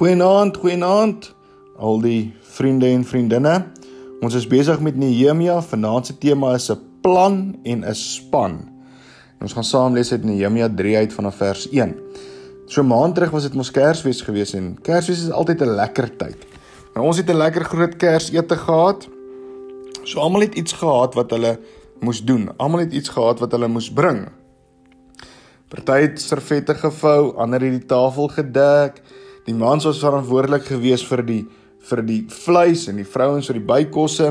Goeienaand, goeienaand al die vriende en vriendinne. Ons is besig met Nehemia. Vanaand se tema is 'n plan en 'n span. En ons gaan saam lees uit Nehemia 3 uit vanaf vers 1. So maand terug was dit mos Kersfees gewees en Kersfees is altyd 'n lekker tyd. Nou ons het 'n lekker groot Kersete gehad. So almal het iets gehad wat hulle moes doen. Almal het iets gehad wat hulle moes bring. Party het servette gevou, ander het die tafel gedek. Die mans was verantwoordelik geweest vir die vir die vleis en die vrouens vir die bykosse.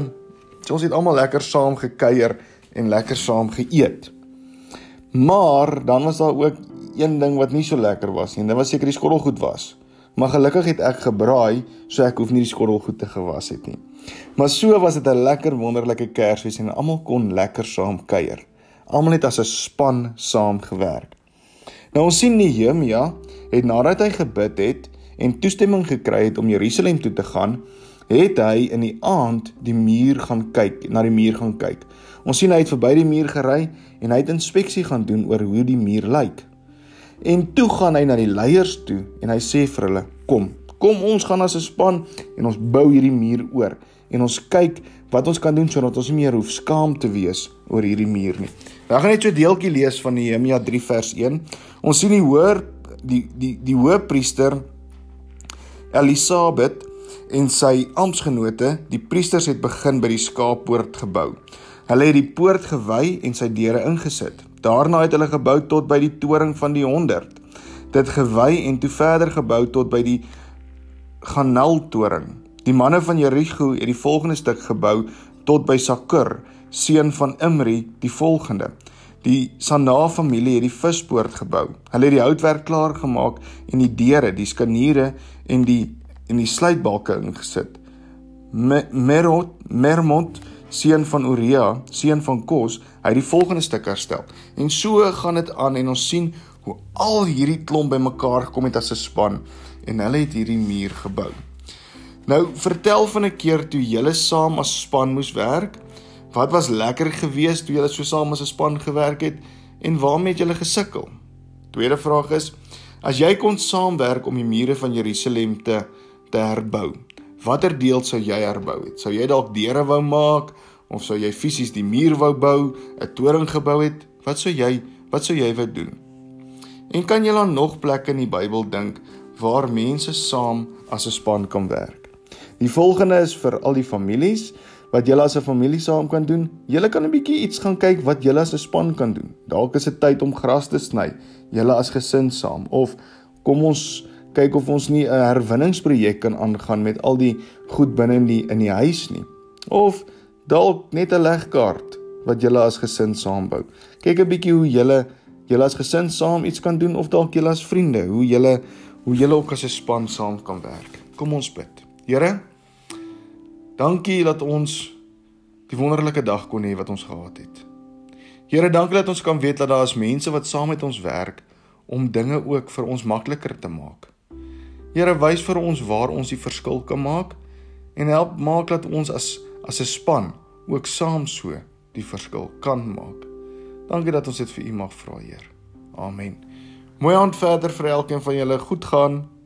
So ons het almal lekker saam gekuier en lekker saam geëet. Maar dan was daar ook een ding wat nie so lekker was nie. Dit was seker die skottelgoed was. Maar gelukkig het ek gebraai, so ek hoef nie die skottelgoed te gewas het nie. Maar so was dit 'n lekker wonderlike Kersfees en almal kon lekker saam kuier. Almal het as 'n span saam gewerk. Nou ons sien Nehemia het nadat hy gebid het en toestemming gekry het om Jerusalem toe te gaan, het hy in die aand die muur gaan kyk, na die muur gaan kyk. Ons sien hy het verby die muur gery en hy het inspeksie gaan doen oor hoe die muur lyk. En toe gaan hy na die leiers toe en hy sê vir hulle: "Kom, kom ons gaan as 'n span en ons bou hierdie muur oor en ons kyk wat ons kan doen sodat ons nie meer hoef skaam te wees oor hierdie muur nie." Nou gaan net so 'n deeltjie lees van Nehemia 3 vers 1. Ons sien die hoër die die die hoëpriester Elisabeth en sy amptgenote, die priesters het begin by die skaappoort gebou. Hulle het die poort gewy en sy deure ingesit. Daarna het hulle gebou tot by die toring van die 100. Dit gewy en toe verder gebou tot by die Ganal toring. Die manne van Jerigo het die volgende stuk gebou tot by Sakur, seun van Imri, die volgende. Die Sana familie het die vispoort gebou. Hulle het die houtwerk klaar gemaak en die deure, die skaniere en die en die sluitbalke ingesit. Merot Mermont seun van Uria, seun van Kos, hy het die volgende stuk herstel. En so gaan dit aan en ons sien hoe al hierdie klomp bymekaar gekom het as 'n span en hulle het hierdie muur gebou. Nou vertel van 'n keer toe julle saam as span moes werk Wat was lekker geweest toe julle so saam as 'n span gewerk het en waarmee het julle gesukkel? Tweede vraag is: As jy kon saamwerk om die mure van Jerusalem te te herbou, watter deel sou jy herbou het? Sou jy dalk deure wou maak of sou jy fisies die muur wou bou, 'n toring gebou het? Wat sou jy wat sou jy wou doen? En kan jy dan nog plekke in die Bybel dink waar mense saam as 'n span kan werk? Die volgende is vir al die families wat julle as 'n familie saam kan doen. Julle kan 'n bietjie iets gaan kyk wat julle as 'n span kan doen. Dalk is dit tyd om gras te sny, julle as gesin saam of kom ons kyk of ons nie 'n herwinningsprojek kan aangaan met al die goed binne in die in die huis nie. Of dalk net 'n legkaart wat julle as gesin saam bou. Kyk 'n bietjie hoe julle julle as gesin saam iets kan doen of dalk julle as vriende, hoe julle hoe julle ook as 'n span saam kan werk. Kom ons bid. Here, Dankie dat ons die wonderlike dag kon hê wat ons gehad het. Here, dankie dat ons kan weet dat daar is mense wat saam met ons werk om dinge ook vir ons makliker te maak. Here, wys vir ons waar ons die verskil kan maak en help maak dat ons as as 'n span ook saam so die verskil kan maak. Dankie dat ons dit vir U mag vra, Heer. Amen. Mooi aand verder vir elkeen van julle. Goed gaan.